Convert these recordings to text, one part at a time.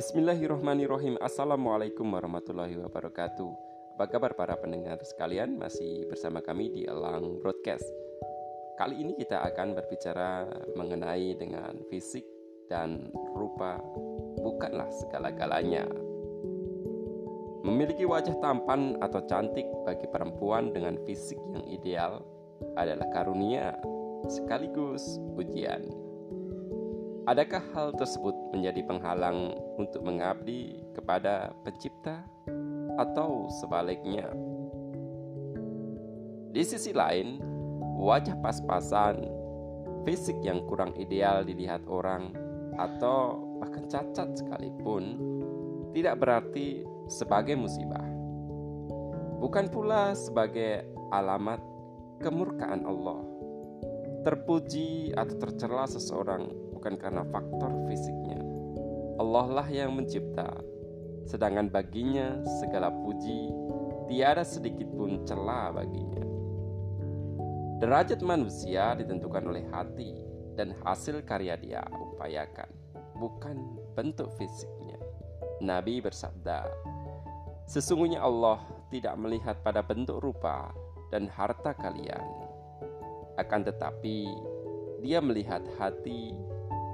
Bismillahirrahmanirrahim. Assalamualaikum warahmatullahi wabarakatuh. Apa kabar para pendengar sekalian? Masih bersama kami di Elang Broadcast. Kali ini kita akan berbicara mengenai dengan fisik dan rupa. Bukanlah segala-galanya. Memiliki wajah tampan atau cantik bagi perempuan dengan fisik yang ideal adalah karunia sekaligus ujian. Adakah hal tersebut menjadi penghalang untuk mengabdi kepada Pencipta, atau sebaliknya? Di sisi lain, wajah pas-pasan, fisik yang kurang ideal dilihat orang, atau bahkan cacat sekalipun, tidak berarti sebagai musibah. Bukan pula sebagai alamat kemurkaan Allah. Terpuji atau tercela seseorang bukan karena faktor fisiknya. Allah lah yang mencipta, sedangkan baginya segala puji tiada sedikit pun celah baginya. Derajat manusia ditentukan oleh hati dan hasil karya dia upayakan, bukan bentuk fisiknya. Nabi bersabda, Sesungguhnya Allah tidak melihat pada bentuk rupa dan harta kalian. Akan tetapi, Dia melihat hati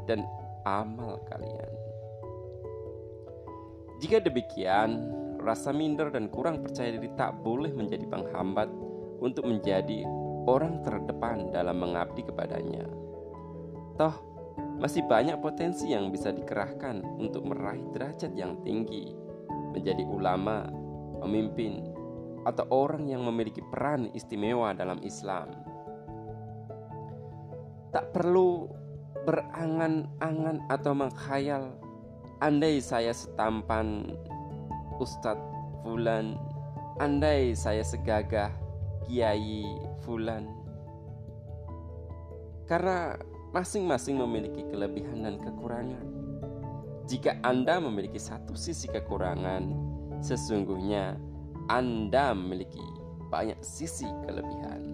dan amal kalian. Jika demikian, rasa minder dan kurang percaya diri tak boleh menjadi penghambat untuk menjadi orang terdepan dalam mengabdi kepadanya. Toh, masih banyak potensi yang bisa dikerahkan untuk meraih derajat yang tinggi, menjadi ulama, pemimpin, atau orang yang memiliki peran istimewa dalam Islam. Tak perlu berangan-angan atau mengkhayal andai saya setampan Ustadz Fulan. Andai saya segagah Kiai Fulan. Karena masing-masing memiliki kelebihan dan kekurangan. Jika Anda memiliki satu sisi kekurangan sesungguhnya Anda memiliki banyak sisi kelebihan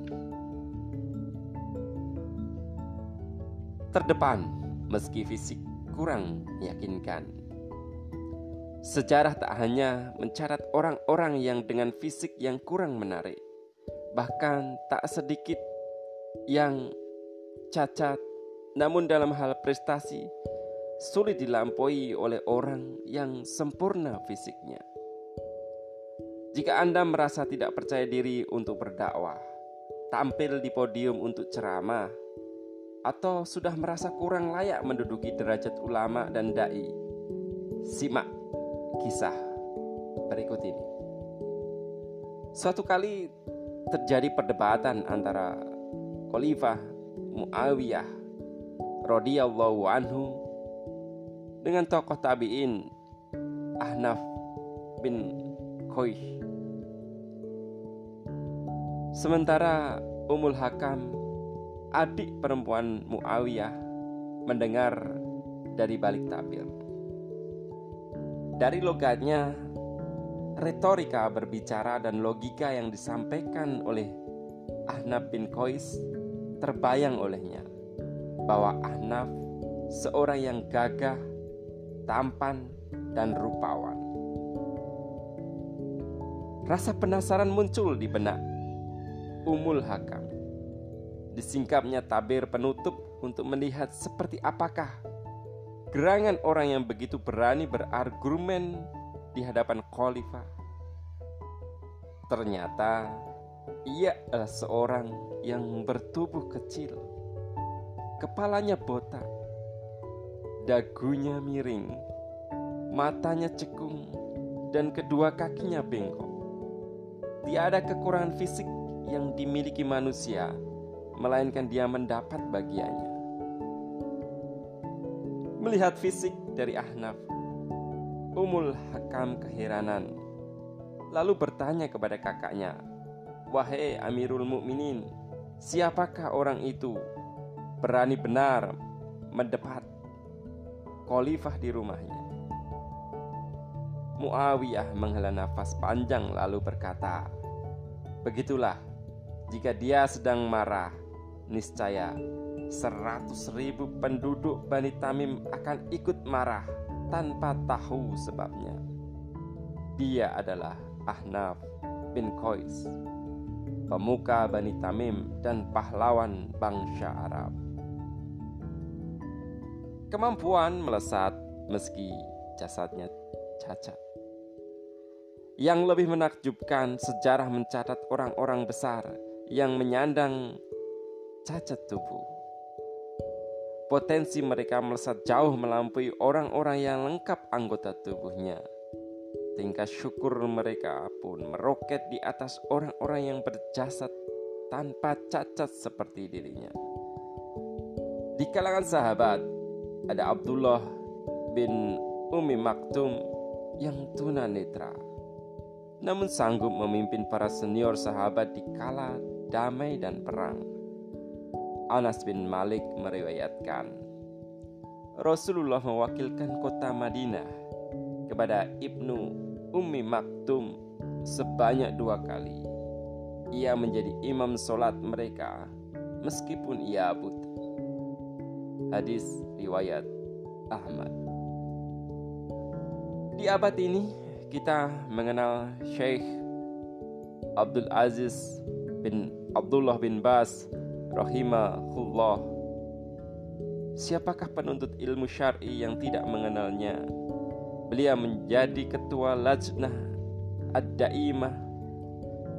terdepan meski fisik kurang meyakinkan. Sejarah tak hanya mencatat orang-orang yang dengan fisik yang kurang menarik, bahkan tak sedikit yang cacat, namun dalam hal prestasi sulit dilampaui oleh orang yang sempurna fisiknya. Jika Anda merasa tidak percaya diri untuk berdakwah, tampil di podium untuk ceramah, atau sudah merasa kurang layak menduduki derajat ulama dan dai. Simak kisah berikut ini. Suatu kali terjadi perdebatan antara Khalifah Muawiyah radhiyallahu anhu dengan tokoh tabi'in Ahnaf bin Qais. Sementara Umul Hakam adik perempuan Muawiyah mendengar dari balik tabir. Dari logatnya, retorika berbicara dan logika yang disampaikan oleh Ahnaf bin Qais terbayang olehnya bahwa Ahnaf seorang yang gagah, tampan, dan rupawan. Rasa penasaran muncul di benak Umul Hakam Disingkapnya tabir penutup untuk melihat seperti apakah gerangan orang yang begitu berani berargumen di hadapan khalifah. Ternyata ia adalah seorang yang bertubuh kecil, kepalanya botak, dagunya miring, matanya cekung, dan kedua kakinya bengkok. Tiada kekurangan fisik yang dimiliki manusia melainkan dia mendapat bagiannya. Melihat fisik dari Ahnaf, Umul Hakam keheranan, lalu bertanya kepada kakaknya, "Wahai Amirul Mukminin, siapakah orang itu berani benar mendepat khalifah di rumahnya?" Muawiyah menghela nafas panjang lalu berkata, "Begitulah, jika dia sedang marah, niscaya seratus ribu penduduk Bani Tamim akan ikut marah tanpa tahu sebabnya. Dia adalah Ahnaf bin Qais, pemuka Bani Tamim dan pahlawan bangsa Arab. Kemampuan melesat meski jasadnya cacat. Yang lebih menakjubkan, sejarah mencatat orang-orang besar yang menyandang cacat tubuh. Potensi mereka melesat jauh melampaui orang-orang yang lengkap anggota tubuhnya. Tingkat syukur mereka pun meroket di atas orang-orang yang berjasad tanpa cacat seperti dirinya. Di kalangan sahabat ada Abdullah bin Umi Maktum yang tunanetra namun sanggup memimpin para senior sahabat di kala damai dan perang. Anas bin Malik meriwayatkan, Rasulullah mewakilkan kota Madinah kepada Ibnu Ummi Maktum sebanyak dua kali. Ia menjadi imam solat mereka meskipun ia buta. Hadis riwayat Ahmad. Di abad ini kita mengenal Syekh Abdul Aziz bin Abdullah bin Bas rahimahullah. Siapakah penuntut ilmu syar'i yang tidak mengenalnya? Beliau menjadi ketua Lajnah Ad-Daimah,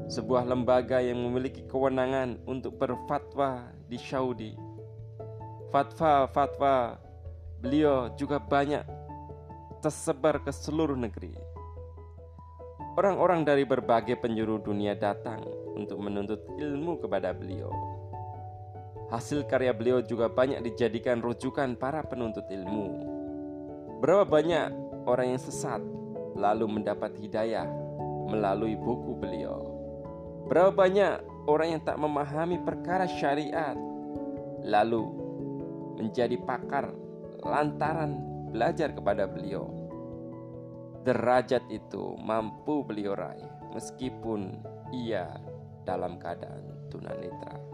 sebuah lembaga yang memiliki kewenangan untuk berfatwa di Saudi. Fatwa-fatwa beliau juga banyak tersebar ke seluruh negeri. Orang-orang dari berbagai penjuru dunia datang untuk menuntut ilmu kepada beliau. Hasil karya beliau juga banyak dijadikan rujukan para penuntut ilmu. Berapa banyak orang yang sesat lalu mendapat hidayah melalui buku beliau. Berapa banyak orang yang tak memahami perkara syariat lalu menjadi pakar lantaran belajar kepada beliau derajat itu mampu beliau raih meskipun ia dalam keadaan tunanetra.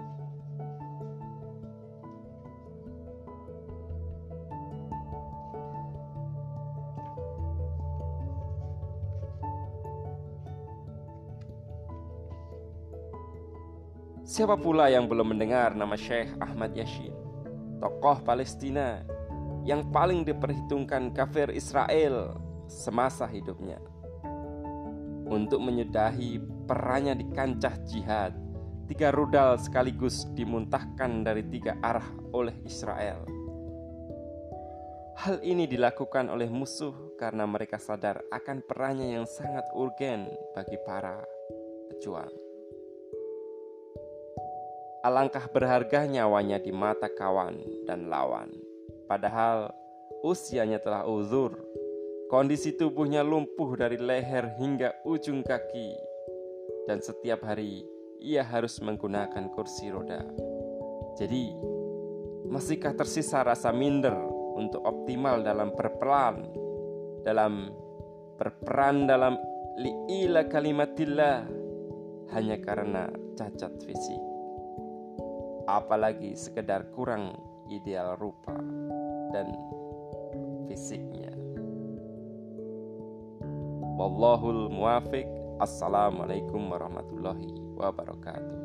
Siapa pula yang belum mendengar nama Syekh Ahmad Yashin, tokoh Palestina yang paling diperhitungkan kafir Israel semasa hidupnya. Untuk menyudahi perannya di kancah jihad, tiga rudal sekaligus dimuntahkan dari tiga arah oleh Israel. Hal ini dilakukan oleh musuh karena mereka sadar akan perannya yang sangat urgen bagi para pejuang. Alangkah berharga nyawanya di mata kawan dan lawan, padahal usianya telah uzur Kondisi tubuhnya lumpuh dari leher hingga ujung kaki, dan setiap hari ia harus menggunakan kursi roda. Jadi, masihkah tersisa rasa minder untuk optimal dalam berperan, dalam berperan dalam li'ila kalimatillah hanya karena cacat fisik? Apalagi sekedar kurang ideal rupa dan fisiknya. Wallahul muwafiq. Assalamualaikum warahmatullahi wabarakatuh.